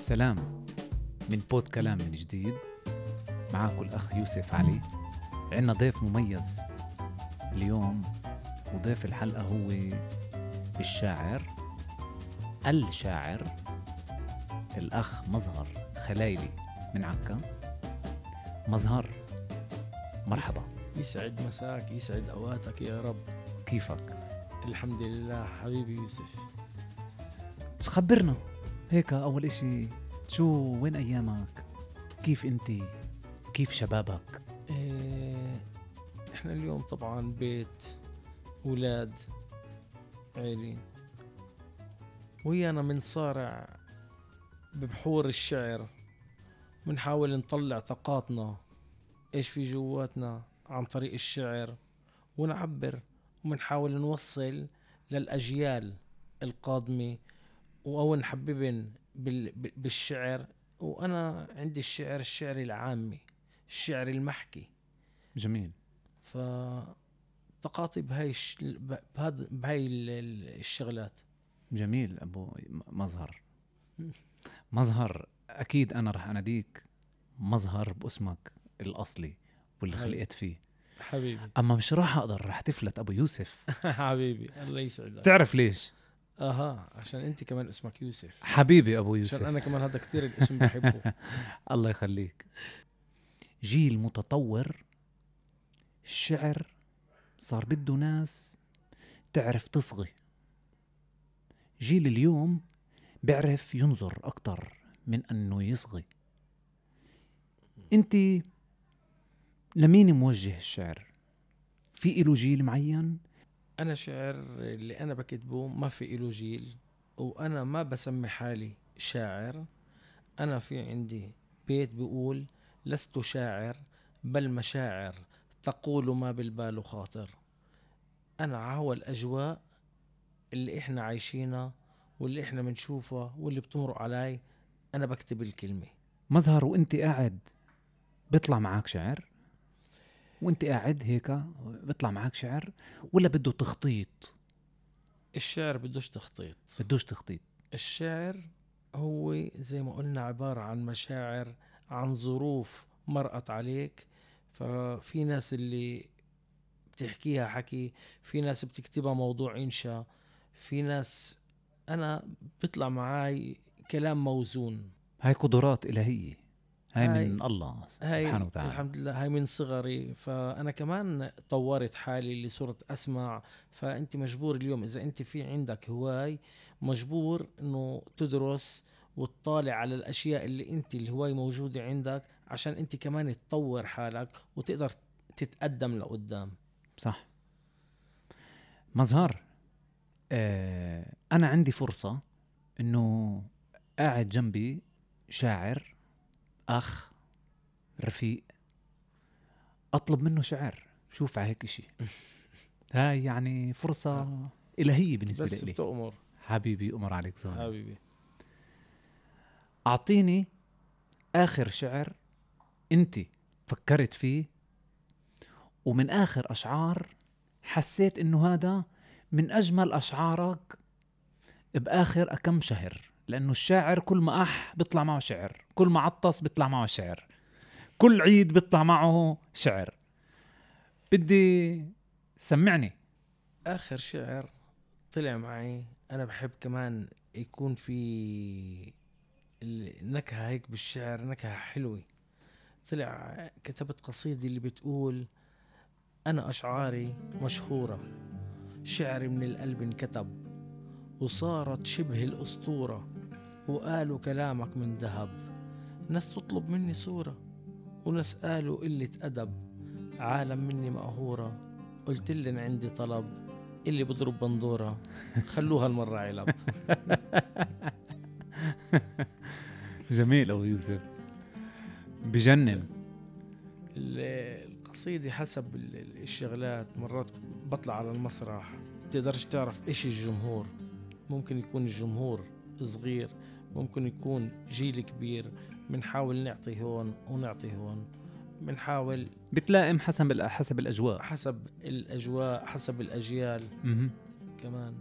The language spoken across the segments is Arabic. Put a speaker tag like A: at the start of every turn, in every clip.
A: سلام من بود كلام من جديد. معاكم الأخ يوسف علي. عنا ضيف مميز اليوم وضيف الحلقة هو الشاعر الشاعر الأخ مظهر خلايلي من عكا. مظهر مرحبا.
B: يسعد مساك يسعد أوقاتك يا رب.
A: كيفك؟
B: الحمد لله حبيبي يوسف.
A: خبرنا هيك أول إشي شو وين أيامك؟ كيف أنت؟ كيف شبابك؟
B: إيه إحنا اليوم طبعا بيت أولاد عيلي ويانا بنصارع ببحور الشعر بنحاول نطلع طاقاتنا إيش في جواتنا عن طريق الشعر ونعبر وبنحاول نوصل للأجيال القادمة أو نحببن بالشعر وأنا عندي الشعر الشعري العامي الشعر المحكي.
A: جميل.
B: ف طاقاتي بهاي الش... بهذا بهاي ال- ال- الشغلات.
A: جميل أبو مظهر. مظهر أكيد أنا رح أناديك مظهر باسمك الأصلي واللي. خلقت فيه.
B: حبيبي.
A: أما مش راح أقدر رح تفلت أبو يوسف.
B: حبيبي الله يسعدك.
A: تعرف ليش؟
B: أها عشان أنت كمان اسمك يوسف.
A: حبيبي أبو
B: عشان
A: يوسف.
B: أنا كمان هذا كثير الاسم بحبه.
A: الله يخليك. جيل متطور الشعر صار بده ناس تعرف تصغي. جيل اليوم بيعرف ينظر أكتر من أنه يصغي. أنت لمين موجه الشعر؟ في إله جيل معين؟
B: أنا شعر اللي أنا بكتبه ما في له جيل وأنا ما بسمي حالي شاعر. أنا في عندي بيت بيقول لست شاعر بل مشاعر تقول ما بالبال خاطر. أنا عهوى الأجواء اللي إحنا عايشينها واللي إحنا بنشوفها واللي بتمر علي. أنا بكتب الكلمة.
A: مظهر وأنت قاعد بيطلع معك شعر؟ وأنت قاعد هيك بيطلع معك شعر ولا بده تخطيط؟
B: الشعر بدوش تخطيط.
A: بدوش تخطيط.
B: الشعر هو زي ما قلنا عبارة عن مشاعر عن ظروف مرقت عليك. ففي ناس اللي بتحكيها حكي في ناس بتكتبها موضوع إنشاء في ناس أنا بيطلع معاي كلام موزون.
A: هاي قدرات إلهية. هاي, من الله سبحانه وتعالى.
B: الحمد لله هاي من صغري. فأنا كمان طورت حالي اللي صرت أسمع. فأنت مجبور اليوم إذا أنت في عندك هواي مجبور إنه تدرس وتطالع على الأشياء اللي أنت الهواي موجودة عندك عشان أنت كمان تطور حالك وتقدر تتقدم لقدام.
A: صح. مظهر. آه أنا عندي فرصة إنه قاعد جنبي شاعر أخ رفيق. أطلب منه شعر. شوف على هيك إشي. هاي يعني فرصة إلهية بالنسبة
B: بس
A: لي.
B: بتأمر
A: حبيبي أمر عليك زلمة.
B: حبيبي.
A: أعطيني آخر شعر أنت فكرت فيه ومن آخر أشعار حسيت إنه هذا من أجمل أشعارك بآخر أكم شهر. لأنه الشاعر كل ما أح بيطلع معه شعر كل ما عطس بيطلع معه شعر كل عيد بيطلع معه شعر. بدي سمعني.
B: آخر شعر طلع معي أنا بحب كمان يكون في النكهة هيك بالشعر نكهة حلوة. طلع كتبت قصيدة اللي بتقول أنا أشعاري مشهورة شعري من القلب انكتب وصارت شبه الأسطورة. وقالوا كلامك من ذهب. ناس تطلب مني صورة وناس قالوا قلة أدب. عالم مني مقهورة. قلت لن عندي طلب. اللي بضرب بندورة. خلوها المرة علب.
A: جميل أبو يوسف. بجنن.
B: ال- القصيدة حسب ال- ال- الشغلات. مرات بطلع على المسرح. بتقدرش تعرف إيش الجمهور. ممكن يكون الجمهور صغير. ممكن يكون جيل كبير بنحاول نعطي هون ونعطي هون بنحاول
A: بتلائم حسب حسب الأجواء.
B: حسب الأجواء حسب الأجيال.
A: مهم.
B: كمان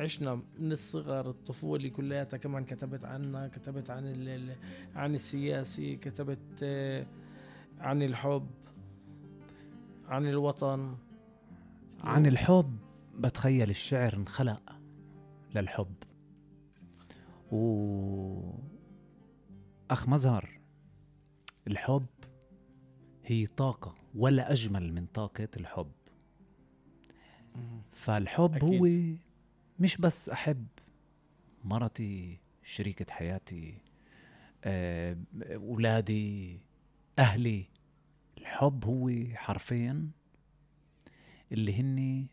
B: عشنا من الصغر الطفولة كلياتها كمان كتبت عنها كتبت عن ال- عن السياسي كتبت آه، عن الحب عن الوطن.
A: عن الحب بتخيل الشعر انخلق للحب. و أخ مزهر الحب هي طاقة ولا أجمل من طاقة الحب. فالحب
B: أكيد.
A: هو مش بس أحب مرتي شريكة حياتي آه، أولادي أهلي. الحب هو حرفين اللي هني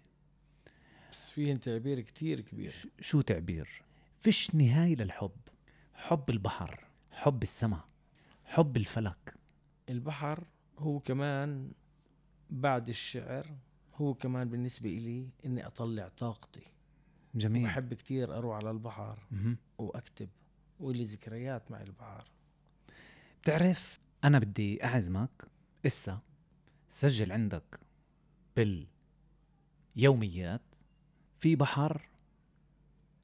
B: بس فيهن تعبير كتير كبير.
A: شو تعبير؟ فيش نهاية للحب. حب البحر حب السماء حب الفلك.
B: البحر هو كمان بعد الشعر هو كمان بالنسبة إلي إني أطلع طاقتي.
A: جميل.
B: بحب كتير أروح على البحر
A: مهم.
B: وأكتب ولي ذكريات مع البحر.
A: بتعرف أنا بدي أعزمك إسا سجل عندك باليوميات في بحر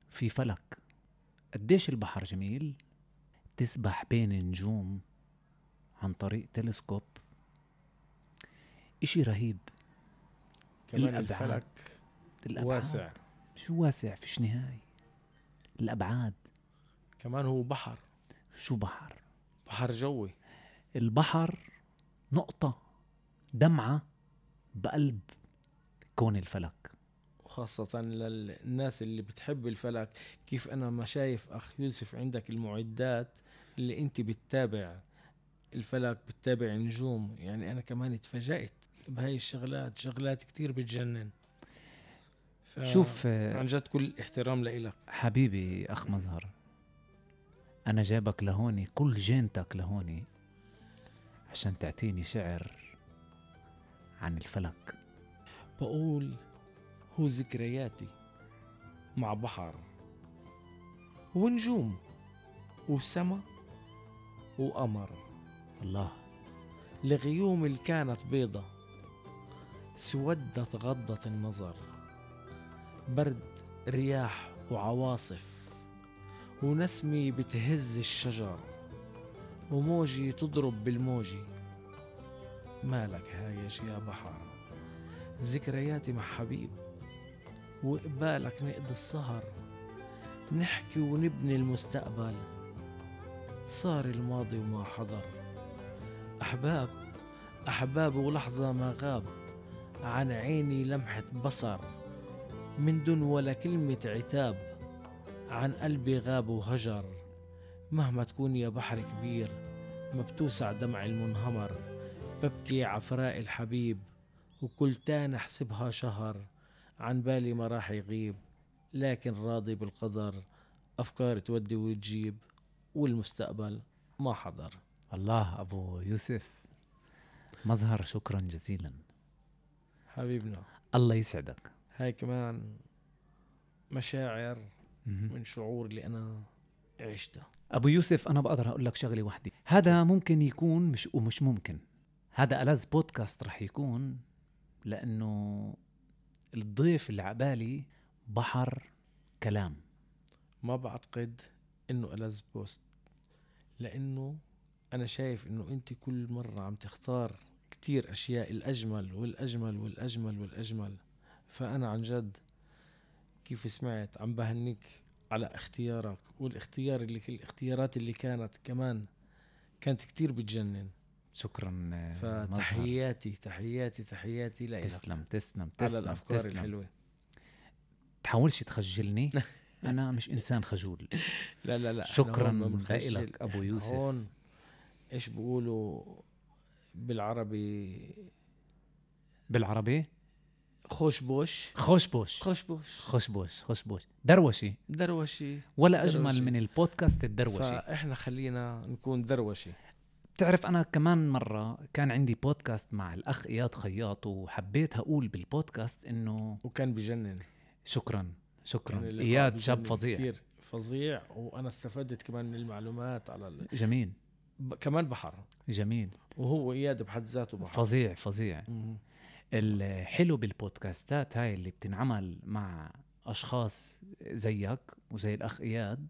A: في فلك. قديش البحر جميل؟ تسبح بين النجوم عن طريق تلسكوب. إشي رهيب.
B: كمان
A: الأبعاد.
B: الفلك
A: الأبعاد.
B: واسع.
A: شو واسع؟ فيش نهاية. الأبعاد.
B: كمان هو بحر.
A: شو بحر؟
B: بحر جوي.
A: البحر نقطة دمعة بقلب كون الفلك.
B: وخاصة للناس اللي بتحب الفلك كيف أنا ما شايف أخ يوسف عندك المعدات اللي أنت بتتابع الفلك بتتابع النجوم. يعني أنا كمان اتفاجأت بهاي الشغلات شغلات كتير بتجنن. ف...
A: شوف
B: عن جد كل احترام لإلك.
A: حبيبي أخ مظهر أنا جابك لهوني كل جينتك لهوني عشان تعطيني شعر عن الفلك.
B: بقول هو ذكرياتي مع بحر ونجوم وسما وقمر.
A: الله
B: لغيوم اللي كانت بيضة سودت غضت النظر. برد رياح وعواصف ونسمي بتهز الشجر. وموجي تضرب بالموجي. مالك هايش يا بحر؟ ذكرياتي مع حبيب. وقبالك نقضي السهر. نحكي ونبني المستقبل. صار الماضي وما حضر. أحباب أحباب ولحظة ما غاب. عن عيني لمحة بصر. من دون ولا كلمة عتاب. عن قلبي غاب وهجر. مهما تكون يا بحر كبير ما بتوسع دمع المنهمر. ببكي عفراء الحبيب وكل تاني أحسبها شهر. عن بالي ما راح يغيب لكن راضي بالقدر أفكار تودي وتجيب والمستقبل ما حضر.
A: الله أبو يوسف مظهر شكرا جزيلا.
B: حبيبنا.
A: الله يسعدك.
B: هاي كمان مشاعر. من شعور اللي أنا عشتها
A: أبو يوسف أنا بقدر أقول لك شغلة واحدة. هذا ممكن يكون مش ومش ممكن. هذا ألذ بودكاست رح يكون لأنه الضيف اللي عبالي بحر كلام.
B: ما بعتقد إنه ألذ بوست لأنه أنا شايف إنه أنت كل مرة عم تختار كتير أشياء الأجمل والأجمل والأجمل والأجمل. فأنا عن جد كيف سمعت عم بهنيك على اختيارك والاختيار اللي الاختيارات اللي كانت كمان كانت كتير بتجنن.
A: شكرا آه،.
B: فتحياتي تحياتي تحياتي لك.
A: تسلم تسلم
B: على
A: تسلم
B: الأفكار
A: تسلم.
B: الحلوة.
A: تحاولش تخجلني. أنا مش إنسان خجول.
B: لا لا لا
A: شكراً. لإلك أبو
B: إحنا
A: يوسف.
B: هون إيش بيقولوا بالعربي؟
A: بالعربي؟
B: خوشبوش
A: خوشبوش
B: خوشبوش
A: خوشبوش خوشبوش دروشي.
B: دروشي.
A: ولا أجمل
B: دروشي.
A: من البودكاست الدروشي.
B: فإحنا خلينا نكون دروشي.
A: بتعرف أنا كمان مرة كان عندي بودكاست مع الأخ إياد خياط وحبيت أقول بالبودكاست إنه
B: وكان بجنن.
A: شكرا شكرا.
B: اللقاء
A: إياد شاب فظيع.
B: كتير فظيع. وأنا استفدت كمان من المعلومات على ال...
A: جميل.
B: ب... كمان بحر.
A: جميل.
B: وهو إياد بحد ذاته بحر.
A: فظيع فظيع. الحلو بالبودكاستات هاي اللي بتنعمل مع أشخاص زيك وزي الأخ إياد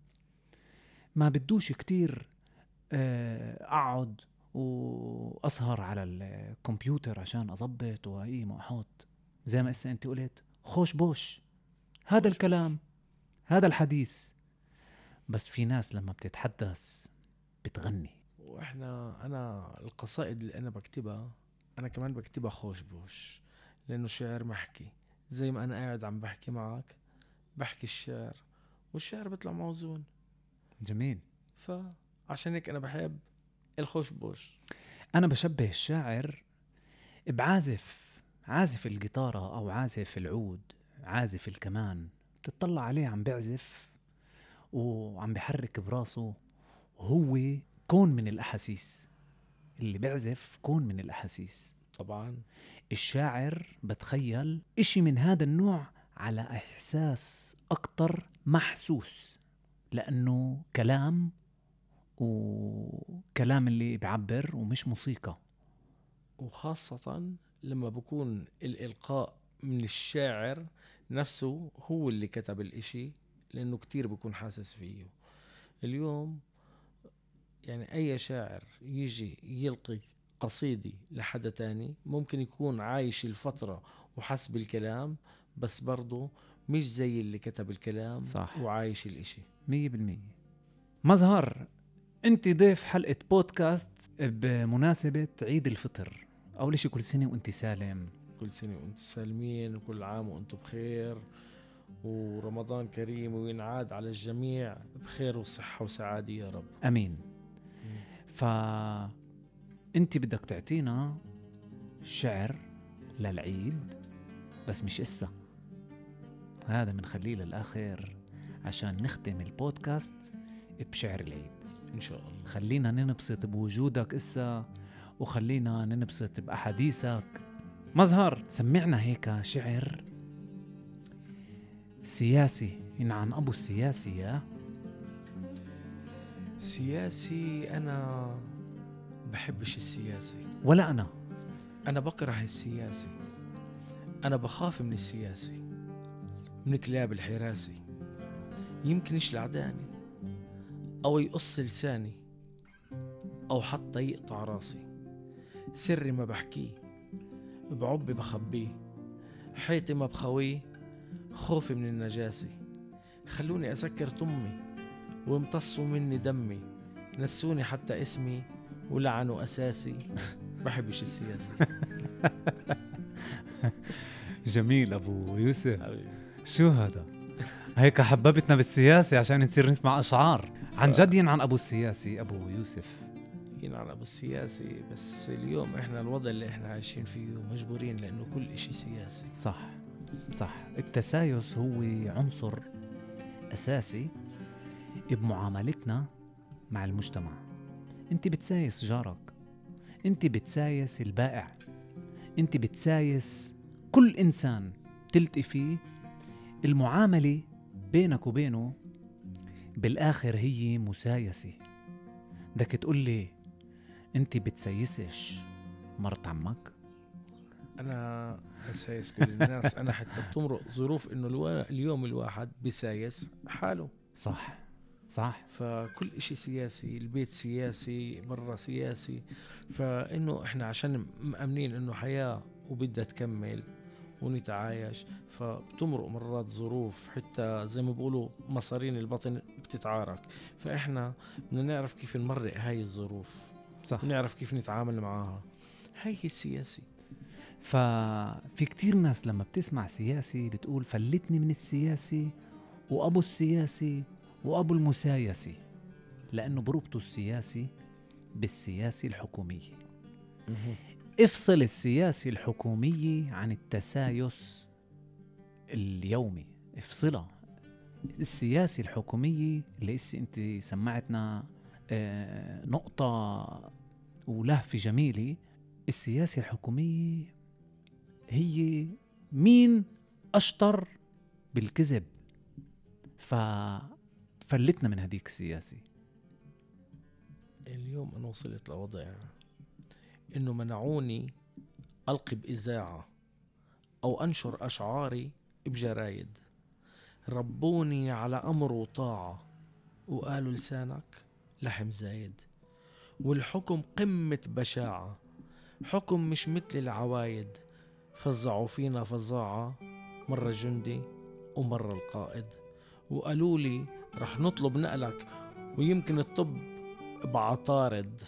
A: ما بدوش كتير أقعد وأسهر على الكمبيوتر عشان أظبط واقيم واحط زي ما هسه أنت قلت خوش بوش. هذا الكلام هذا الحديث. بس في ناس لما بتتحدث بتغني.
B: وإحنا أنا القصائد اللي أنا بكتبها أنا كمان بكتبها خوش بوش. لأنه شعر محكي. زي ما أنا قاعد عم بحكي معك بحكي الشعر والشعر بيطلع موزون.
A: جميل.
B: فعشان هيك أنا بحب الخوش بوش.
A: أنا بشبه الشاعر بعازف عازف الجيتارة أو عازف العود عازف الكمان. بتطلع عليه عم بيعزف وعم بيحرك براسه. وهو كون من الأحاسيس. اللي بيعزف كون من الأحاسيس.
B: طبعا.
A: الشاعر بتخيل إشي من هذا النوع على إحساس أكتر محسوس لأنه كلام وكلام اللي بعبر ومش موسيقى.
B: وخاصة لما بكون الإلقاء من الشاعر نفسه هو اللي كتب الإشي لأنه كتير بكون حاسس فيه. اليوم يعني أي شاعر يجي يلقي قصيدة لحدا تاني ممكن يكون عايش الفترة وحس بالكلام بس برضه مش زي اللي كتب الكلام
A: صح.
B: وعايش الإشي.
A: مية بالمية. مظهر انت ضيف حلقة بودكاست بمناسبة عيد الفطر. أول شيء كل سنة وأنت سالم.
B: كل سنة وأنتم سالمين وكل عام وأنتم بخير. ورمضان كريم وينعاد على الجميع بخير وصحة وسعادة يا رب.
A: أمين. ف أنت بدك تعطينا شعر للعيد بس مش إسا هذا بنخليه للآخر عشان نختم البودكاست بشعر العيد.
B: إن شاء الله.
A: خلينا ننبسط بوجودك إسا وخلينا ننبسط بأحاديثك. مظهر سمعنا هيك شعر سياسي. عن أبو السياسي يا.
B: سياسي أنا بحبش السياسي.
A: ولا أنا.
B: أنا بكره السياسي. أنا بخاف من السياسي من كلاب الحراسي. يمكن يشلعداني أو يقص لساني أو حتى يقطع راسي. سري ما بحكيه بعبي بخبيه. حيطي ما بخويه خوفي من النجاسة. خلوني أسكر تمي وامتصوا مني دمي. نسوني حتى اسمي ولعنوا أساسي. بحبش السياسة.
A: جميل أبو يوسف. شو هذا؟ هيك حببتنا بالسياسة عشان نصير نسمع أشعار. عن جد عن أبو السياسي أبو يوسف.
B: ينعن أبو السياسي بس اليوم إحنا الوضع اللي إحنا عايشين فيه مجبورين لأنه كل إشي سياسي.
A: صح صح. التسايس هو عنصر أساسي بمعاملتنا مع المجتمع. أنت بتسايس جارك أنت بتسايس البائع أنت بتسايس كل إنسان تلتقي فيه. المعاملة بينك وبينه بالآخر هي مسايسة. بدك تقول لي أنت بتسيسش مرت عمك؟
B: أنا بسايس كل الناس. أنا حتى بتمرق ظروف إنه الوا... اليوم الواحد بسايس حاله.
A: صح صح.
B: فكل إشي سياسي البيت سياسي برا سياسي. فإنه إحنا عشان مأمنين إنه حياة وبدها تكمل ونتعايش. فبتمرق مرات ظروف حتى زي ما بيقولوا مصارين البطن بتتعارك. فإحنا بدنا نعرف كيف نمرق هاي الظروف.
A: صح.
B: نعرف كيف نتعامل معاها. هاي هي السياسي
A: ففي كتير ناس لما بتسمع سياسي بتقول فلتني من السياسي وأبو السياسي وأبو المسايسي لأنه بربطوا السياسي بالسياسي الحكومية. افصل السياسي الحكومية عن التسايس اليومي. افصلها السياسي الحكومية اللي اسي أنت سمعتنا آه، نقطة ولهفة جميلة. السياسة الحكومية هي مين أشطر بالكذب. ففلتنا من هديك السياسة.
B: اليوم أنا وصلت لوضع إنه منعوني ألقي بإذاعة أو أنشر أشعاري بجرايد. ربوني على أمر وطاعة وقالوا لسانك لحم زايد. والحكم قمة بشاعة حكم مش مثل العوايد. فزعوا فينا فزاعة مرة الجندي ومرة القائد. وقالوا لي رح نطلب نقلك ويمكن الطب بعطارد.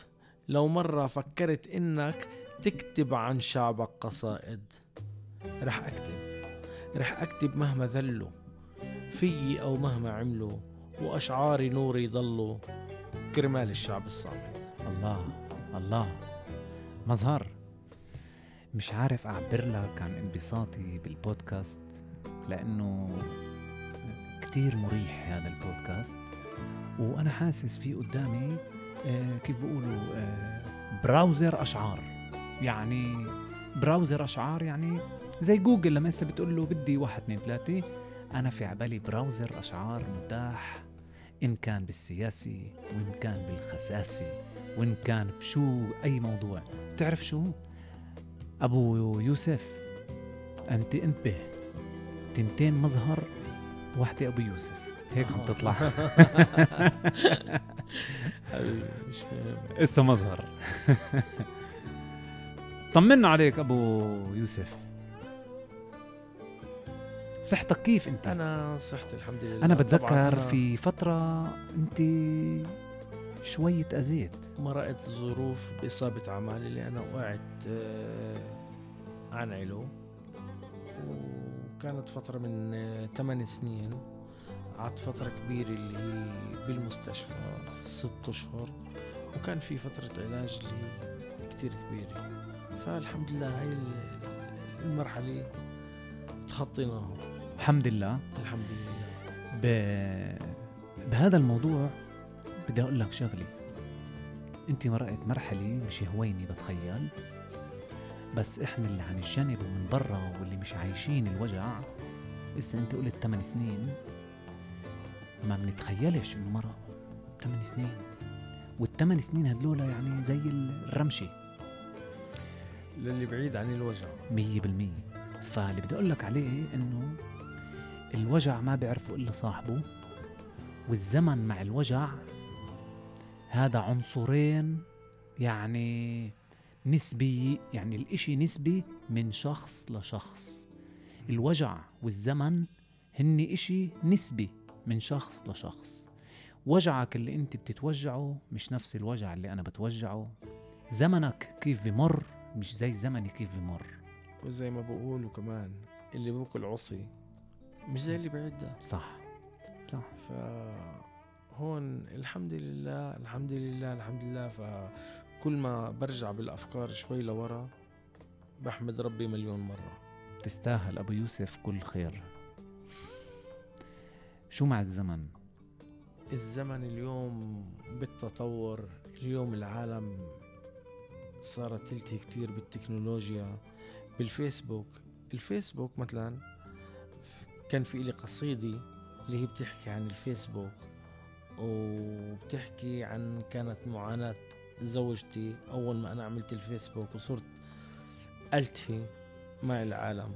B: لو مرة فكرت إنك تكتب عن شعبك قصائد. رح أكتب. رح أكتب مهما ذلوا فيي أو مهما عملوا وأشعاري نوري ضلوا كرمال الشعب الصامد
A: الله الله. مظهر. مش عارف أعبر لك عن انبساطي بالبودكاست لأنه كتير مريح هذا البودكاست وأنا حاسس في قدامي كيف بيقولوا آه browser أشعار. يعني browser أشعار يعني زي جوجل لما هسه بتقول له بدي واحد اثنين ثلاثة أنا في عبالي browser أشعار متاح إن كان بالسياسي وإن كان بالخساسي وإن كان بشو أي موضوع. تعرف شو؟ أبو يوسف أنت انتبه. تنتين مظهر واحدة أبو يوسف. هيك عم تطلع.
B: حبيبي مش
A: مظهر. طمنا عليك أبو يوسف. صحتك كيف أنت؟
B: أنا صحتي الحمد لله. طبعاً
A: بتذكر
B: أنا
A: في فترة أنت شوية أذيت
B: مرقت ظروف بإصابة أعمالي اللي أنا وقعت آه، عن علو. وكانت فترة من آه، 8 سنين. قعدت فترة كبيرة اللي هي بالمستشفى ست أشهر وكان في فترة علاج اللي كتير كبيرة. فالحمد لله هاي ال- المرحلة تخطيناها.
A: الحمد لله.
B: الحمد لله.
A: ب... بهذا الموضوع بدي أقول لك شغلة. أنت مرقت مرحلة مش هويني بتخيل. بس إحنا اللي عن الجنب ومن برا واللي مش عايشين الوجع لسه أنت قلت 8 سنين. ما بنتخيلش إنه مرق 8 سنين. والثمان سنين هدول يعني زي الرمشة.
B: للي بعيد عن الوجع.
A: مية بالمية. فاللي بدي أقول لك عليه إنه الوجع ما بيعرفه إلا صاحبه والزمن مع الوجع هذا عنصرين يعني نسبي يعني الإشي نسبي من شخص لشخص. الوجع والزمن هن إشي نسبي. من شخص لشخص. وجعك اللي انت بتتوجعه مش نفس الوجع اللي أنا بتوجعه. زمنك كيف بمر مش زي زمني كيف بمر.
B: وزي ما بقولوا كمان اللي بوكل عصي. مش زي اللي بعده
A: صح. صح.
B: فهون الحمد لله الحمد لله الحمد لله. فكل ما برجع بالأفكار شوي لورا بحمد ربي مليون مرة.
A: تستاهل أبو يوسف كل خير. شو مع الزمن؟
B: الزمن اليوم بالتطور اليوم العالم صارت تلتهي كتير بالتكنولوجيا بالفيسبوك. الفيسبوك مثلا كان في إلي قصيدة اللي هي بتحكي عن الفيسبوك وبتحكي عن كانت معاناة زوجتي أول ما أنا عملت الفيسبوك وصرت ألتهي مع العالم.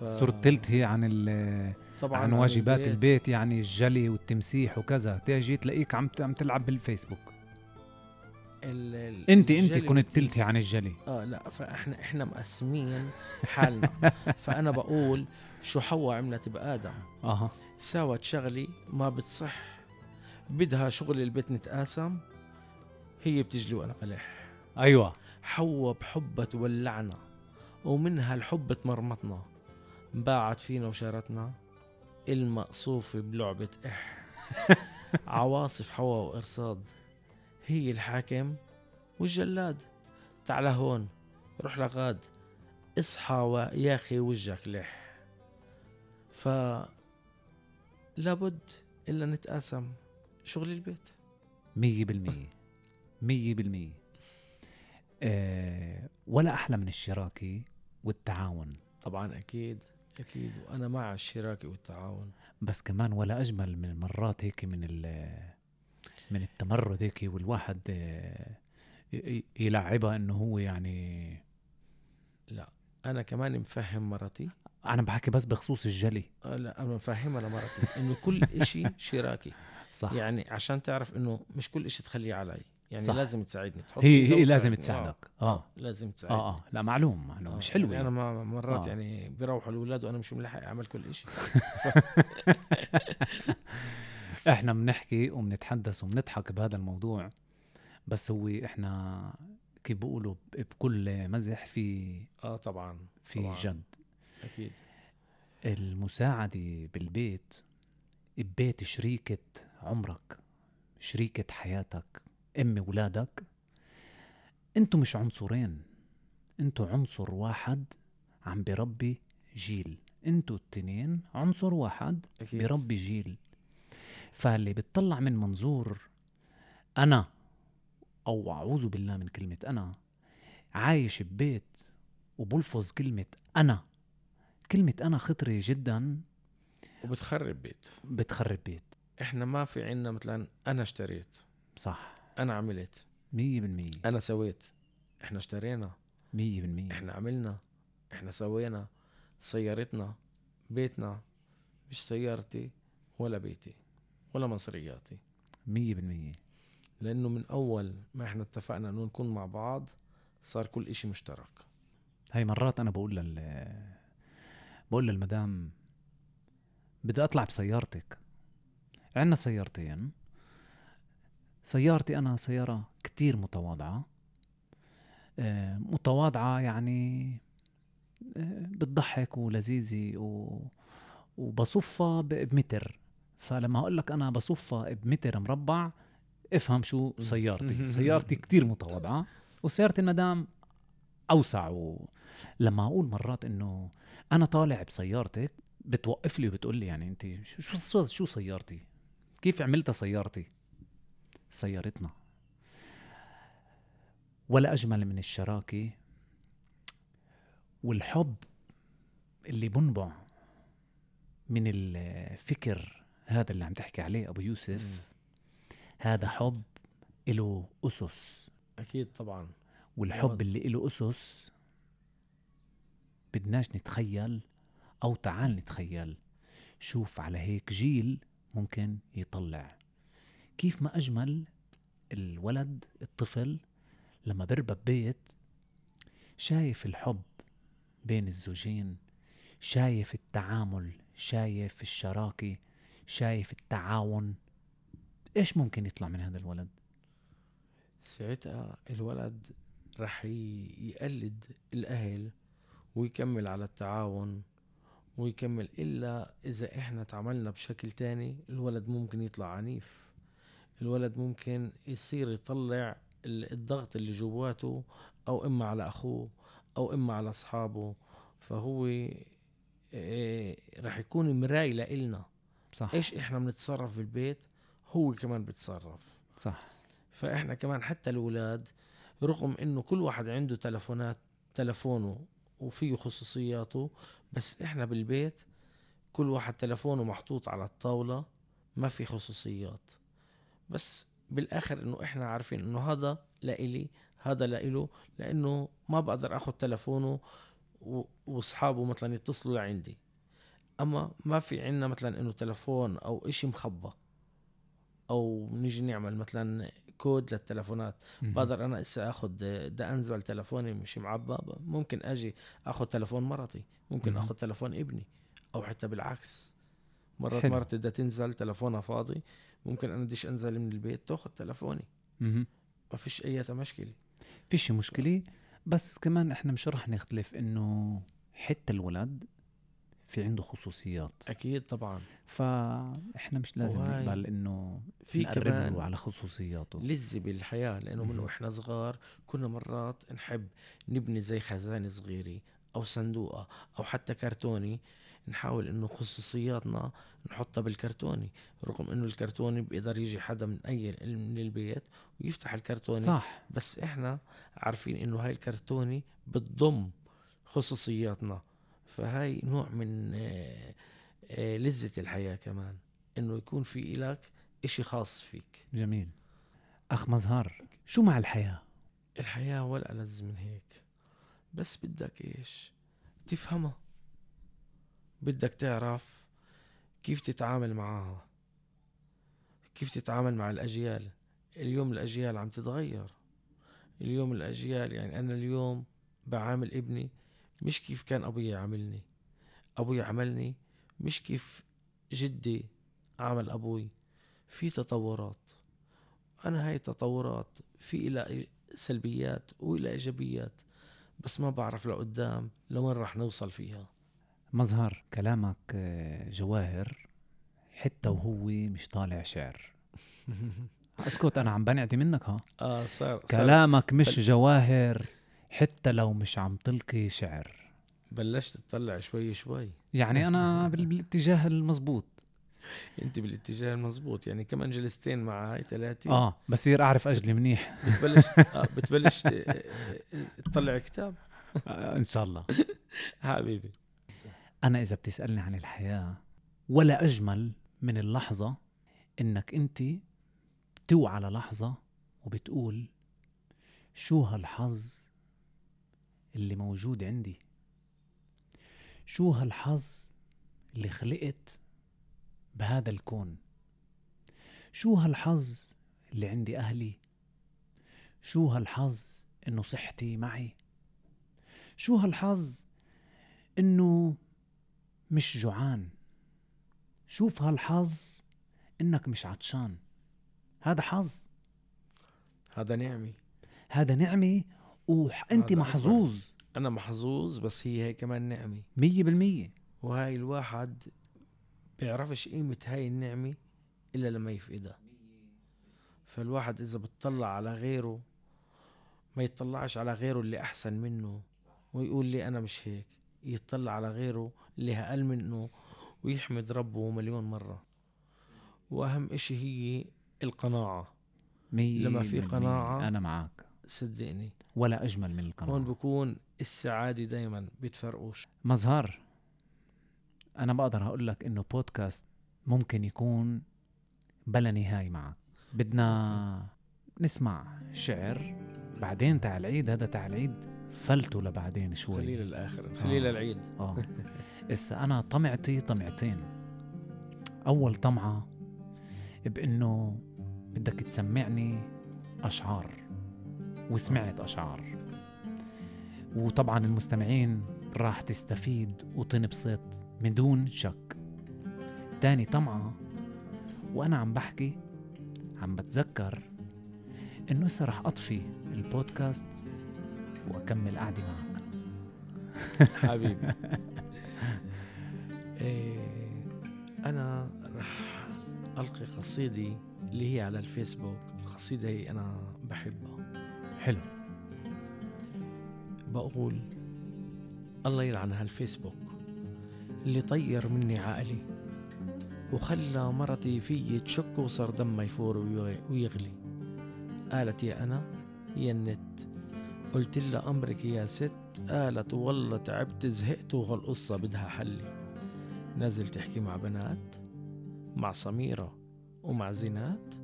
B: ف...
A: صرت تلتهي عن ال-
B: طبعا
A: عن واجبات
B: البيت.
A: البيت يعني الجلي والتمسيح وكذا. تيجي تلاقيك عم عم تلعب بالفيسبوك.
B: ال... ال-
A: أنت
B: أنت
A: كنت تلتهي عن الجلي.
B: آه لا فإحنا إحنا مقسمين حالنا. فأنا بقول شو حواء عملت بآدم.
A: أها.
B: ساوت شغلي ما بتصح. بدها شغل البيت نتقاسم. هي بتجلي وأنا بلح.
A: أيوه.
B: حواء بحبها تولعنا ومنها الحب تمرمطنا. باعت فينا وشارتنا. المقصوفة بلعبة إح. عواصف حواء وإرصاد. هي الحاكم والجلاد. تعال هون روح لغاد. اصحى ويا أخي وجهك لح. ف لابد إلا نتقاسم شغل البيت.
A: مية بالمية. مية بالمية. آه ولا أحلى من الشراكة والتعاون.
B: طبعا أكيد. أكيد وأنا مع الشراكة والتعاون.
A: بس كمان ولا أجمل من مرات هيك من ال من التمرد هيك والواحد آه، يلعبها إنه هو يعني
B: لا أنا كمان مفهم مرتي
A: أنا بحكي بس بخصوص الجلي.
B: آه، لا أنا مفهمها لمرتي إنه كل إشي شراكي
A: صح.
B: يعني عشان تعرف إنه مش كل إشي تخليه علي. يعني
A: صح.
B: لازم تساعدني. تحط
A: هي هي لازم. تساعدك. آه.
B: لازم تساعدني.
A: آه آه. لا معلوم معلوم.
B: آه،
A: مش حلوة
B: يعني أنا ما مرات
A: آه.
B: آه. يعني بيروحوا الأولاد وأنا مش ملحق أعمل كل شيء
A: إحنا بنحكي وبنتحدث وبنضحك بهذا الموضوع بس هو إحنا كيف بيقولوا بكل مزح في
B: آه طبعا
A: في
B: طبعاً.
A: جد.
B: أكيد.
A: المساعدة بالبيت ببيت شريكة عمرك شريكة حياتك. أم ولادك أنتوا مش عنصرين. أنتوا عنصر واحد عم بربي جيل. أنتوا التنين عنصر واحد
B: أكيد.
A: بربي جيل. فاللي بتطلع من منظور أنا أو أعوذ بالله من كلمة أنا عايش ببيت وبلفظ كلمة أنا. كلمة أنا خطرة جدا.
B: وبتخرب بيت.
A: بتخرب بيت.
B: إحنا ما في عنا مثلا أنا اشتريت.
A: صح.
B: أنا عملت.
A: مية بالمية.
B: أنا سويت. إحنا اشترينا.
A: مية بالمية.
B: إحنا عملنا. إحنا سوينا. سيارتنا. بيتنا. مش سيارتي ولا بيتي ولا مصرياتي.
A: مية بالمية.
B: لأنه من أول ما إحنا اتفقنا إنه نكون مع بعض صار كل إشي مشترك.
A: هاي مرات أنا بقول لل بقول للمدام بدي أطلع بسيارتك. عندنا سيارتين. سيارتي أنا سيارة كتير متواضعة. آه، متواضعة يعني آه، بتضحك ولذيذة و... وبصفها بمتر. فلما أقول لك أنا بصفها بمتر مربع افهم شو سيارتي. سيارتي كتير متواضعة وسيارة المدام أوسع. و... لما أقول مرات إنه أنا طالع بسيارتك بتوقف لي وبتقول لي يعني أنت شو شو شو سيارتي؟ كيف عملتها سيارتي؟ سيارتنا. ولا أجمل من الشراكة والحب اللي بنبع من الفكر هذا اللي عم تحكي عليه أبو يوسف. هذا حب له أسس.
B: أكيد طبعا.
A: والحب. اللي له أسس بدناش نتخيل أو تعال نتخيل. شوف على هيك جيل ممكن يطلع. كيف ما أجمل الولد الطفل لما بربى ببيت شايف الحب بين الزوجين شايف التعامل شايف الشراكة شايف التعاون. إيش ممكن يطلع من هذا الولد؟
B: ساعتها الولد رح يقلد الأهل ويكمل على التعاون ويكمل إلا إذا إحنا تعاملنا بشكل تاني الولد ممكن يطلع عنيف. الولد ممكن يصير يطلع ال- الضغط اللي جواته أو إما على أخوه أو إما على أصحابه. فهو إيه رح يكون مراي لإلنا.
A: صح.
B: إيش إحنا بنتصرف بالبيت هو كمان بيتصرف.
A: صح.
B: فإحنا كمان حتى الأولاد رغم إنه كل واحد عنده تلفونات تلفونه وفيه خصوصياته بس إحنا بالبيت كل واحد تلفونه محطوط على الطاولة ما في خصوصيات. بس بالآخر إنه إحنا عارفين إنه هذا لإلي هذا لإله لأنه ما بقدر آخذ تلفونه وأصحابه مثلا يتصلوا لعندي أما ما في عنا مثلا إنه تلفون أو إشي مخبى أو نيجي نعمل مثلا كود للتلفونات. بقدر أنا هسه آخذ بدي أنزل تلفوني مش معبى ممكن أجي آخذ تلفون مرتي ممكن. آخذ تلفون ابني أو حتى بالعكس مرات
A: حلو.
B: مرتي بدها تنزل تلفونها فاضي ممكن أنا بديش أنزل من البيت تأخذ تلفوني.
A: مهم.
B: ما فيش أي مشكله
A: فيش مشكلة. بس كمان إحنا مش رح نختلف إنه حتى الولد في عنده خصوصيات.
B: أكيد طبعا.
A: فاحنا مش لازم نقبل إنه
B: في كمان
A: له على خصوصياته.
B: لذة بالحياة لأنه من
A: مهم.
B: وإحنا صغار كنا مرات نحب نبني زي خزانة صغيرة أو صندوقة أو حتى كرتوني. نحاول إنه خصوصياتنا نحطها بالكرتوني رغم إنه الكرتوني بيقدر يجي حدا من أي من البيت ويفتح الكرتوني.
A: صح.
B: بس إحنا عارفين إنه هاي الكرتوني بتضم خصوصياتنا. فهاي نوع من آه، آه، لذة الحياة كمان إنه يكون في إلك إشي خاص فيك.
A: جميل. أخ مزهر شو مع الحياة؟
B: الحياة ولا ألذ من هيك. بس بدك إيش؟ تفهمها. بدك تعرف كيف تتعامل معها كيف تتعامل مع الأجيال. اليوم الأجيال عم تتغير. اليوم الأجيال يعني أنا اليوم بعامل ابني مش كيف كان أبوي يعاملني. أبوي عملني مش كيف جدي عمل أبوي. في تطورات. أنا هاي التطورات في إلى سلبيات وإلى إيجابيات بس ما بعرف لقدام لوين رح نوصل فيها.
A: مظهر كلامك آه، جواهر حتى وهو مش طالع شعر. اسكت أنا عم بنعدي منك ها؟
B: آه صار, صار.
A: كلامك مش جواهر حتى لو مش عم تلقي شعر.
B: بلشت تطلع شوي شوي.
A: يعني أنا بال- بالاتجاه المزبوط
B: أنت بالاتجاه المزبوط يعني كمان جلستين مع هاي ثلاثة؟
A: آه بصير أعرف أجلي منيح.
B: بتبلش آه بتبلش ت- تطلع كتاب.
A: آه إن شاء الله.
B: حبيبي.
A: أنا إذا بتسألني عن الحياة ولا أجمل من اللحظة إنك أنت بتوعى للحظه وبتقول شو هالحظ اللي موجود عندي؟ شو هالحظ اللي خلقت بهذا الكون؟ شو هالحظ اللي عندي أهلي؟ شو هالحظ إنه صحتي معي؟ شو هالحظ إنه مش جوعان. شوف هالحظ إنك مش عطشان. هذا حظ.
B: هذا نعمي
A: هذا نعمة وانت. محظوظ.
B: أنا محظوظ بس هي هي كمان نعمة.
A: مية بالمية.
B: وهاي الواحد بيعرفش قيمة هاي النعمة إلا لما يفقدها. فالواحد إذا بتطلع على غيره ما يطلعش على غيره اللي أحسن منه ويقول لي أنا مش هيك. يطلع على غيره اللي أقل منه ويحمد ربه مليون مرة. وأهم إشي هي القناعة.
A: مية
B: لما في. قناعة
A: أنا معك
B: صدقني.
A: ولا أجمل من
B: هون
A: القناعة
B: بكون السعادة دايما بيتفرقوش
A: مظهر أنا بقدر أقول لك إنه بودكاست ممكن يكون بلا نهاية معك. بدنا نسمع شعر بعدين تاع العيد هذا تاع العيد فلتوا لبعدين شوي.
B: خليه للآخر خليه
A: آه.
B: للعيد
A: آه. هسه أنا طمعتي طمعتين. أول طمعة بإنه بدك تسمعني أشعار وسمعت أشعار. وطبعا المستمعين راح تستفيد وتنبسط من دون شك. تاني طمعة وأنا عم بحكي عم بتذكر إنه هسه رح أطفي البودكاست واكمل قعدي معك.
B: حبيبي. إيه أنا رح ألقي قصيدة اللي هي على الفيسبوك القصيدة هي أنا بحبها.
A: حلو.
B: بقول الله يلعن هالفيسبوك اللي طير مني عقلي وخلى مرتي فيي تشك وصار دمها يفور ويغ- ويغلي. قالت يا أنا يا النت قلت لها أمرك يا ست قالت والله تعبت زهقت وهالقصة بدها حلي نازل تحكي مع بنات مع سميرة ومع زينات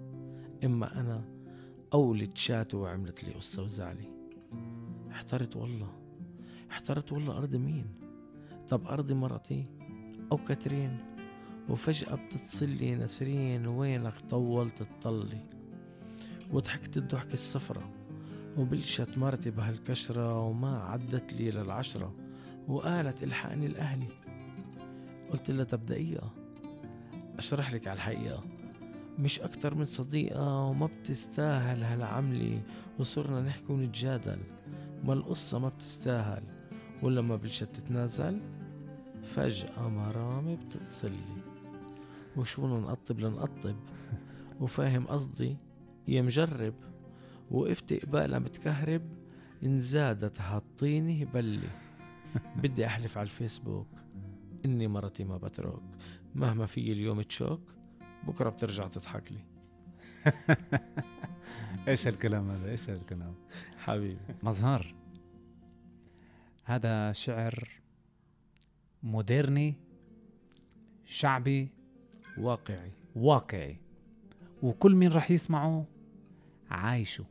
B: إما أنا قولت شات وعملت لي قصة وزعلي. احترت والله احترت والله أرض مين؟ طب أرض مرتي أو كاترين؟ وفجأة بتتصل لي نسرين وينك طولت تطلي؟ وضحكت الضحكة الصفرة. وبلشت مرتي بهالكشرة وما عدت لي للعشرة وقالت إلحقني الأهلي. قلت لها طب دقيقة أشرح لك على الحقيقة. مش أكتر من صديقة وما بتستاهل هالعملة وصرنا نحكي ونتجادل. ما القصة ما بتستاهل ولما بلشت تتنازل فجأة مرامي بتتصلي وشو نقطب لنقطب. وفاهم قصدي؟ يا مجرب. وقفت قبالها متكهرب إن زادت هالطينة بلي. بدي أحلف على الفيسبوك إني مرتي ما بترك مهما في اليوم تشوك بكرة بترجع تضحك لي.
A: إيش هالكلام هذا؟ إيش هالكلام؟
B: حبيبي.
A: مظهر. هذا شعر مودرني شعبي
B: واقعي.
A: واقعي. وكل مين راح يسمعه عايشه.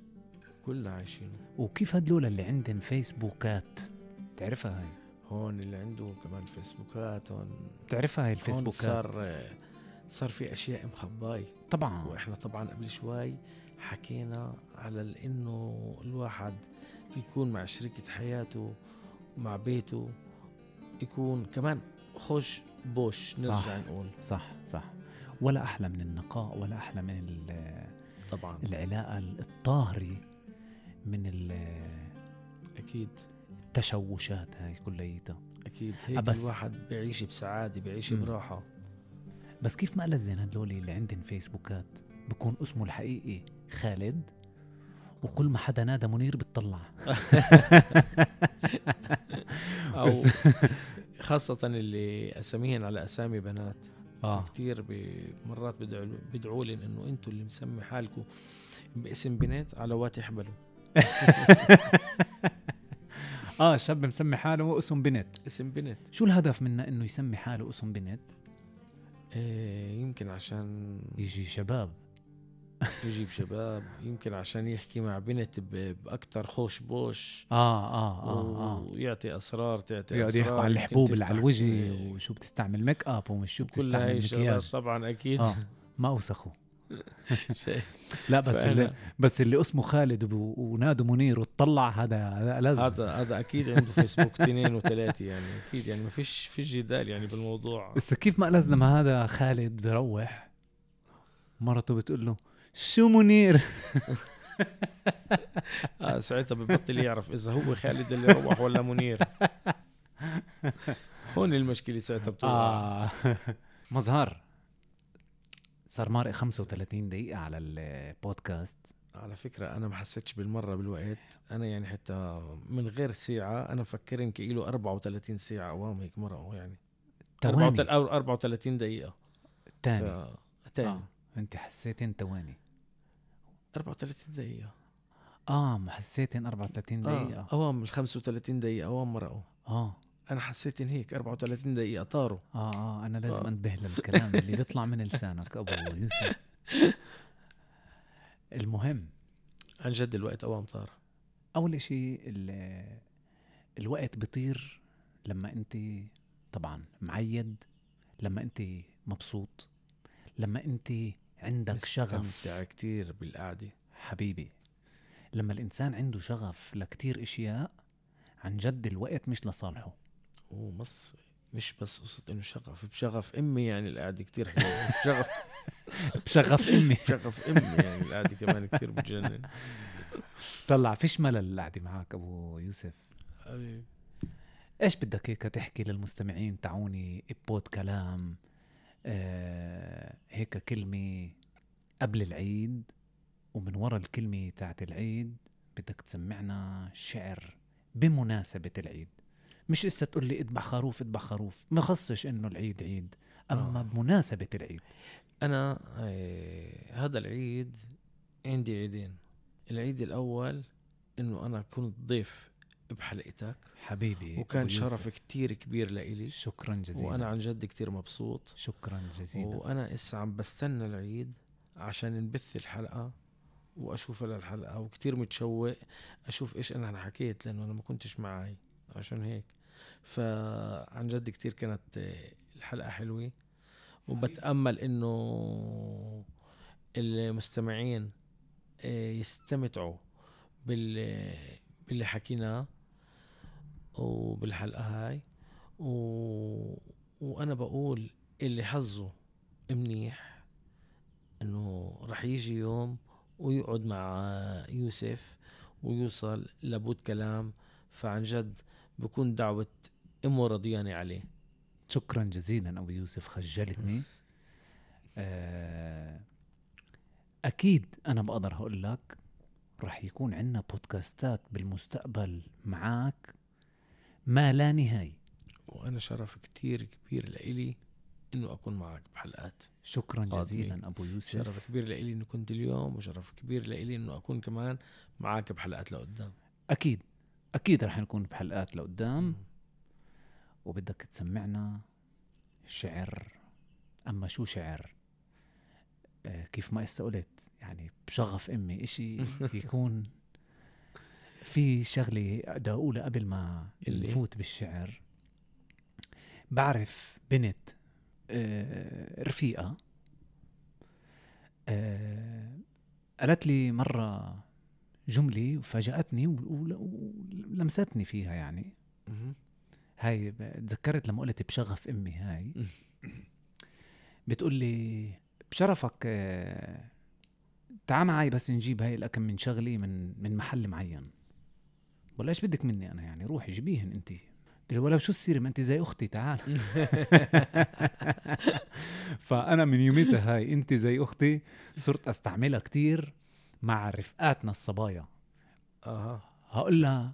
B: كلنا عايشينه.
A: وكيف هدول اللي عندهم فيسبوكات؟ تعرفها هاي؟
B: هون اللي عنده كمان فيسبوكات هون
A: بتعرفها هاي
B: هون
A: الفيسبوكات؟
B: صار صار في أشياء مخباي.
A: طبعا.
B: وإحنا طبعا قبل شوي حكينا على إنه الواحد يكون مع شريكة حياته مع بيته يكون كمان خوش بوش نرجع
A: صح.
B: نقول.
A: صح صح. ولا أحلى من النقاء ولا أحلى من ال-
B: طبعا.
A: العلاقة الطاهرة. من ال-
B: أكيد.
A: التشوشات هاي كليتها
B: أكيد. هيك
A: بس-
B: الواحد بيعيش بسعادة بيعيش. براحة.
A: بس كيف ما ألزن هدول اللي عندهم فيسبوكات بكون اسمه الحقيقي خالد وكل ما حدا نادى منير بتطلع. أو
B: خاصة اللي أساميهن على أسامي بنات.
A: آه.
B: كثير مرات بدعوا بدعوا لي إنه أنتم اللي مسمي حالكم باسم بنت على وات يحبلوا
A: آه شاب مسمي حاله اسم بنت.
B: اسم بنت.
A: شو الهدف منه إنه يسمي حاله اسم بنت؟
B: إيه يمكن عشان
A: يجي شباب.
B: يجيب شباب يمكن عشان يحكي مع بنت باكثر خوش بوش.
A: آه آه آه آه.
B: ويعطي أسرار تعطي
A: يقعد
B: أسرار
A: يحكوا عن الحبوب اللي على الوجه
B: إيه،
A: وشو بتستعمل make up ومش شو
B: كل هاي
A: بتستعمل مكياج.
B: طبعا أكيد.
A: آه ما اوسخوا لا بس اللي
B: فأنا-
A: بس اللي اسمه خالد ونادوا منير وطلع هذا هذا لز
B: هذا هذا أكيد عنده فيسبوك اثنين وثلاثة يعني أكيد يعني ما فيش في جدال يعني بالموضوع.
A: بس كيف ما لازم هذا خالد بروح؟ مرته بتقول له شو منير؟
B: آه ساعتها ببطل يعرف إذا هو خالد اللي روح ولا منير. هون المشكلة ساعتها بتوقع.
A: آه. مظهر. صار مارق 35 دقيقة على البودكاست.
B: على فكرة أنا ما حسيتش بالمرة بالوقت. أنا يعني حتى من غير ساعة أنا مفكرين كيلو 34 ساعة أوام هيك مرة يعني.
A: تواني
B: 34 أو 34 دقيقة.
A: تاني
B: ف... تاني.
A: آه. أنت حسيتين تواني
B: 34 دقيقة.
A: آه ما حسيتين 34
B: آه.
A: دقيقة.
B: أوام ال 35 دقيقة أوام مرقوا
A: آه.
B: أنا حسيت إن هيك 34 دقيقة طاروا.
A: آه آه أنا لازم
B: آه.
A: انتبه للكلام اللي بيطلع من لسانك أبو يوسف. المهم.
B: عن جد الوقت أوام طار.
A: أول ال- الوقت بيطير لما أنت طبعا معيد لما أنت مبسوط لما أنت عندك شغف.
B: مستمتع كتير بالقعدة.
A: حبيبي لما الإنسان عنده شغف لكتير أشياء عن جد الوقت مش لصالحه.
B: ومص مش بس قصة إنه شغف بشغف أمي يعني القعدة كتير حلوة. بشغف
A: بشغف أمي.
B: بشغف أمي يعني القعدة كمان كتير بتجنن.
A: طلع فيش ملل القعدة معك أبو يوسف؟
B: حبيبي.
A: إيش بدك هيك تحكي للمستمعين؟ تعوني بود كلام آه هيك كلمة قبل العيد ومن ورا الكلمة تاعت العيد بدك تسمعنا شعر بمناسبة العيد. مش اسا تقول لي اذبح خروف اذبح خروف. ما خصش إنه العيد عيد. أما
B: آه.
A: بمناسبة العيد.
B: أنا آه، هذا العيد عندي عيدين. العيد الأول إنه أنا كنت ضيف بحلقتك.
A: حبيبي
B: وكان شرف كتير كبير لإلي.
A: شكرا جزيلا.
B: وأنا عن جد كتير مبسوط.
A: شكرا جزيلا.
B: وأنا إسا عم بستنى العيد عشان نبث الحلقة وأشوفها للحلقة وكتير متشوق أشوف إيش أنا حكيت لأنه أنا ما كنتش معي عشان هيك. فعن جد كتير كانت الحلقة حلوة وبتأمل إنه المستمعين آه، يستمتعوا بال باللي حكيناه وبالحلقة هاي. و... وأنا بقول اللي حظه منيح إنه رح يجي يوم ويقعد مع يوسف ويوصل لبود كلام. فعن جد بكون دعوة أمه رضيانة عليه.
A: شكرا جزيلا أبو يوسف خجلتني. آه، أكيد أنا بقدر هقول لك رح يكون عندنا بودكاستات بالمستقبل معك ما لا نهاية.
B: وأنا شرف كتير كبير لإلي إنه أكون معك بحلقات
A: شكرا. جزيلا أبو يوسف.
B: شرف كبير لإلي إنه كنت اليوم وشرف كبير لإلي إنه أكون كمان معك بحلقات لقدام.
A: أكيد. أكيد رح نكون بحلقات لقدام. وبدك تسمعنا شعر. أما شو شعر؟ آه، كيف ما إسا قلت يعني بشغف أمي إشي يكون في شغلة بدي أقولها قبل ما؟ نفوت بالشعر. بعرف بنت آه، رفيقة. آه، قالت لي مرة ول- ول- ولمستني فيها يعني. هاي تذكرت لما قلت بشغف أمي هاي. بتقول لي بشرفك آه، تعال معي بس نجيب هاي الأكم من شغلي من من محل معين. ولا إيش بدك مني أنا يعني؟ روحي جيبيهن انت. قلت ولو شو السيرة؟ ما انت زي أختي تعال. فأنا من يوميتها هاي انت زي أختي صرت أستعملها كتير مع رفقاتنا الصبايا.
B: أها.
A: هقول لها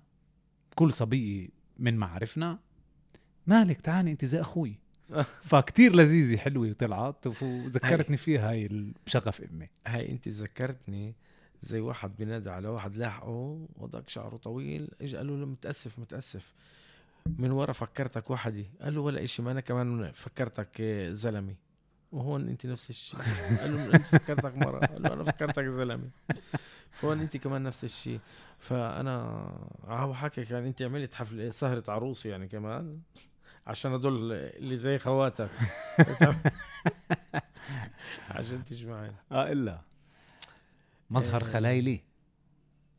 A: كل صبية من معارفنا مالك؟ تعالي أنت زي أخوي. فكتير لذيذة حلوة وطلعت وذكرتني فيها هاي بشغف أمي.
B: هاي أنت ذكرتني زي واحد بينادي على واحد لاحقه وضعك شعره طويل اجى قال له متأسف متأسف. من ورا فكرتك وحدي قال له ولا إشي ما أنا كمان فكرتك زلمة. وهون انت نفس الشيء. قال له أنت فكرتك مرة. قال له أنا فكرتك زلمة. فهون انت كمان نفس الشيء. فأنا هو حكيك يعني انت عملت حفله سهرة عروس يعني كمان عشان هدول اللي زي خواتك. عشان تجمعين.
A: آه إلا. مظهر
B: آه.
A: خلايلي.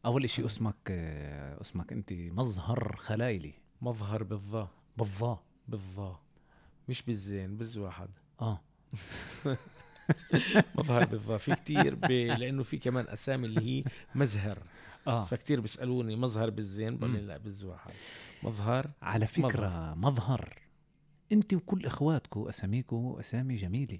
A: أول إشي اسمك آه، اسمك أنت مظهر خلايلي.
B: مظهر بالظا.
A: بالظا.
B: بالظا. مش بالزين بز واحد
A: آه.
B: مظهر بالظا في كتير ب... لأنه في كمان أسامي اللي هي مزهر
A: آه.
B: فكتير بيسألوني مظهر بالزين بقول. لا بز واحد مظهر
A: على فكرة مظهر. أنت وكل اخواتكم اساميكم أسامي جميلة.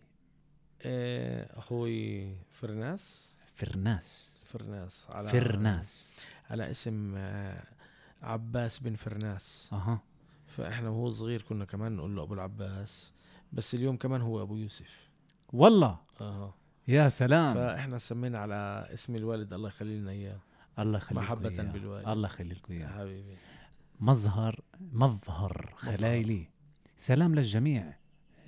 B: آه، أخوي فرناس.
A: فرناس.
B: فرناس. على
A: فرناس.
B: على اسم آه، عباس بن فرناس.
A: أها.
B: فإحنا وهو صغير كنا كمان نقول له أبو العباس. بس اليوم كمان هو أبو يوسف.
A: والله؟
B: أها.
A: يا سلام.
B: فإحنا سمينا على اسم الوالد الله يخلي لنا إياه.
A: الله يخليكم
B: محبة. بالوالد.
A: الله يخليكم
B: يا
A: إياه.
B: حبيبي.
A: مظهر مظهر خلايلي سلام للجميع.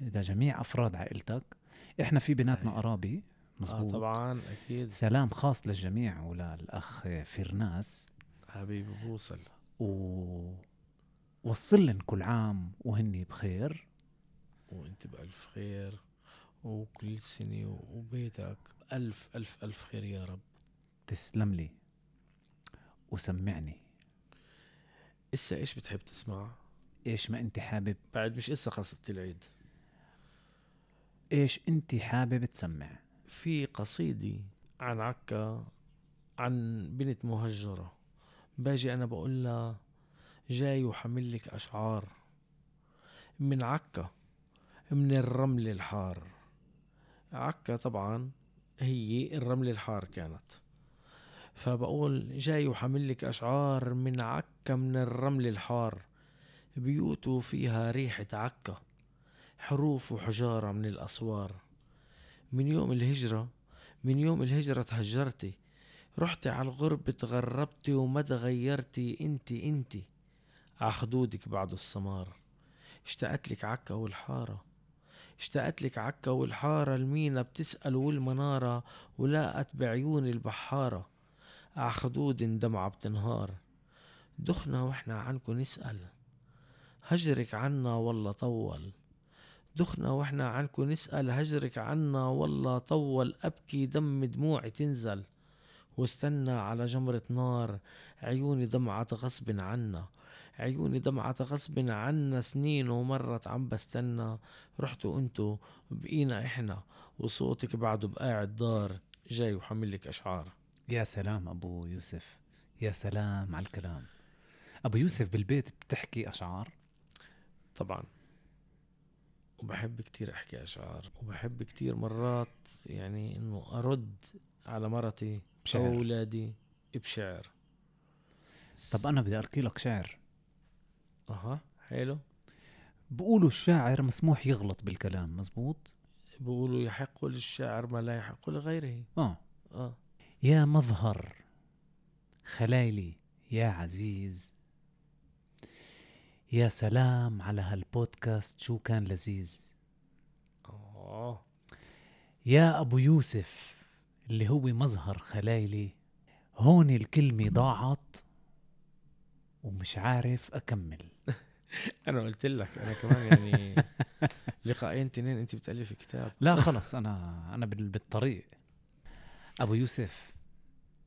A: لجميع أفراد عائلتك. إحنا في بيناتنا. قرابي
B: آه
A: مزبوط
B: طبعا أكيد.
A: سلام خاص للجميع وللأخ فرناس.
B: حبيبي بوصل.
A: و وصل لن كل عام وهني بخير.
B: وانت بألف خير وكل سنة وبيتك ألف ألف ألف خير يا رب.
A: تسلم لي وسمعني.
B: إسا إيش بتحب تسمع؟
A: إيش ما أنت حابب؟
B: بعد مش إسا قصة العيد.
A: إيش أنت حابب تسمع؟
B: في قصيدة عن عكا عن بنت مهجرة. باجي أنا بقول لها جاي وحمل لك أشعار. من عكا. من الرمل الحار. عكا طبعا هي الرمل الحار كانت. فبقول جاي وحمل لك أشعار من عكا من الرمل الحار. بيوته فيها ريحة عكا حروف وحجارة من الأسوار. من يوم الهجرة من يوم الهجرة تهجرتي. رحتي على الغرب تغربتي وما تغيرتي. انتي انتي عخدودك بعد السمار. اشتقت لك عكا والحارة. اشتقت لك عكا والحارة المينا بتسأل والمنارة ولاقت بعيون البحارة. عخدود دمعة بتنهار. دخنا وإحنا عنكو نسأل. هجرك عنا والله طول. دخنا وإحنا عنكو نسأل. هجرك عنا والله طول. أبكي دم دموعي تنزل. واستنى على جمرة نار. عيوني دمعت غصب عنا. عيوني دمعت غصب عنا سنين ومرت عم بستنى. رحتوا انتو بقينا إحنا وصوتك بعده بقاعد دار جاي وحملك أشعار.
A: يا سلام أبو يوسف. يا سلام على الكلام. أبو يوسف بالبيت بتحكي أشعار؟
B: طبعا. وبحب كتير أحكي أشعار. وبحب كتير مرات يعني إنه أرد على مرتي
A: بشعر.
B: أو أولادي بشعر.
A: طب أنا بدي ألقي لك شعر.
B: أها حلو.
A: بقولوا الشاعر مسموح يغلط بالكلام مزبوط
B: بيقولوا يحق للشاعر ما لا يحق لغيره.
A: آه.
B: آه.
A: يا مظهر خلايلي يا عزيز. يا سلام على هالبودكاست شو كان لذيذ.
B: آه.
A: يا أبو يوسف اللي هو مظهر خلايلي هون الكلمة ضاعت. ومش عارف أكمل.
B: أنا قلت لك أنا كمان يعني لقاءين تنين انت بتالفي كتاب.
A: لا خلص أنا أنا بال- بالطريق. أبو يوسف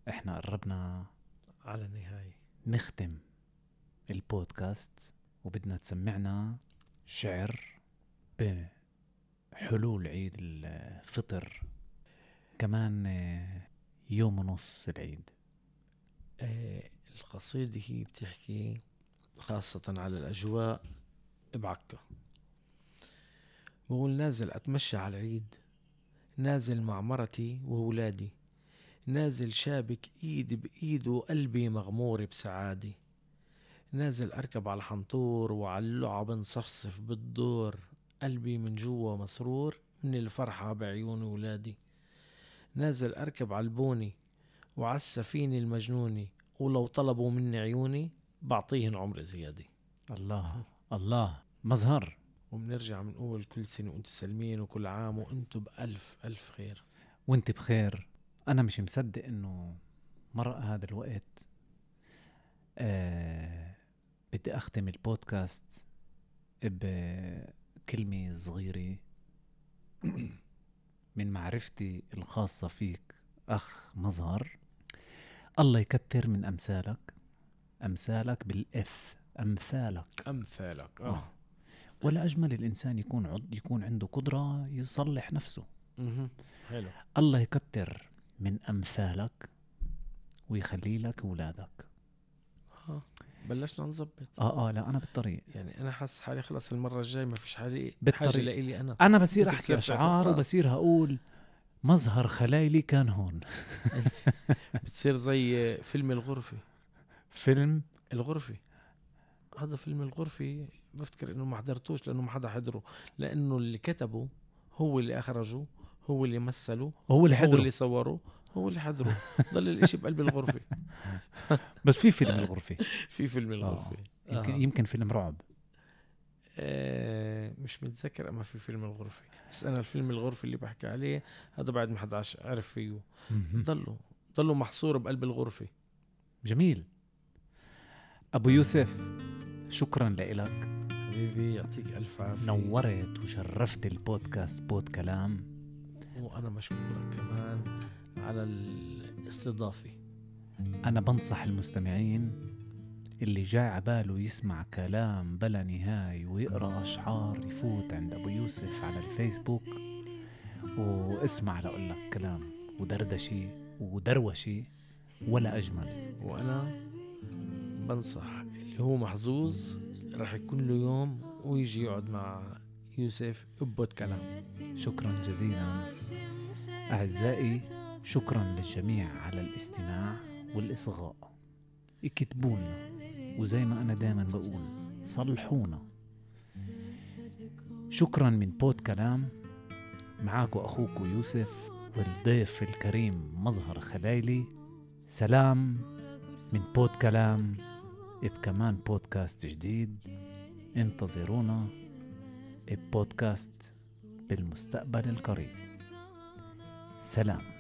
A: إحنا قربنا
B: على النهاية.
A: نختم البودكاست وبدنا تسمعنا شعر بحلول عيد الفطر. كمان آه، يوم ونص العيد.
B: القصيده هي بتحكي خاصة على الأجواء بعكا بقول نازل أتمشى على العيد نازل مع مرتي وولادي نازل شابك ايدي بإيد وقلبي مغمور بسعادة نازل أركب على الحنطور وعلى اللعب نصفصف بالدور قلبي من جوا مسرور من الفرحة بعيون ولادي. نازل أركب على البوني وعلى السفينة المجنونة ولو طلبوا مني عيوني بعطيهن عمر زيادة.
A: الله الله. مظهر.
B: وبنرجع بنقول كل سنة وأنتم سالمين وكل عام وأنتم بألف ألف خير.
A: وانت بخير. أنا مش مصدق إنه مرق هذا الوقت آه بدي أختم البودكاست بكلمة صغيرة. من معرفتي الخاصة فيك أخ مظهر. الله يكتر من أمثالك أمثالك بالإف أمثالك
B: أمثالك
A: آه. ولا أجمل الإنسان يكون عض يكون عنده قدرة يصلح نفسه.
B: حلو
A: الله يكتر من أمثالك ويخلي لك أولادك
B: آه. بلشنا نظبط
A: آه آه لا أنا بالطريق
B: يعني أنا حاسس حالي خلص المرة الجاي ما فيش حالي
A: بالطريق.
B: حاجة لإلي أنا
A: أنا بصير
B: كسرت
A: أشعار
B: آه.
A: وبصير أقول مظهر خلايلي كان هون.
B: بتصير زي فيلم الغرفة.
A: فيلم؟
B: الغرفة. هذا فيلم الغرفة بفتكر إنه ما حضرتوش لأنه ما حدا حضره. لأنه اللي كتبه هو اللي أخرجه هو اللي مثله
A: هو اللي
B: هو
A: حضره.
B: اللي صوره هو اللي حضره. ضل الإشي بقلب الغرفة.
A: بس في فيلم الغرفة.
B: في فيلم الغرفة.
A: يمكن
B: آه.
A: يمكن فيلم رعب.
B: آه مش متذكر أما في فيلم الغرفة. بس أنا الفيلم الغرفة اللي بحكي عليه هذا بعد ما حدا عرف فيه. ضله ضله محصور بقلب الغرفة.
A: جميل. أبو يوسف شكرا لإلك.
B: حبيبي يعطيك ألف عافية.
A: نورت وشرفت البودكاست بود كلام.
B: وأنا مشكورك كمان على الاستضافة.
A: أنا بنصح المستمعين اللي جاي عباله يسمع كلام بلا نهاية ويقرأ أشعار يفوت عند أبو يوسف على الفيسبوك واسمع لأقول لك كلام ودردشي ودروشي ولا أجمل.
B: وأنا بنصح اللي هو محظوظ راح يكون له يوم ويجي يقعد مع يوسف ببوت كلام.
A: شكرا جزيلا. أعزائي شكرا للجميع على الاستماع والإصغاء. اكتبونا وزي ما أنا دايما بقول صلحونا. شكرا من بود كلام. معاكو أخوكو يوسف والضيف الكريم مظهر خلايلي سلام من بود كلام. بكمان بودكاست جديد. انتظرونا ببودكاست بالمستقبل القريب. سلام.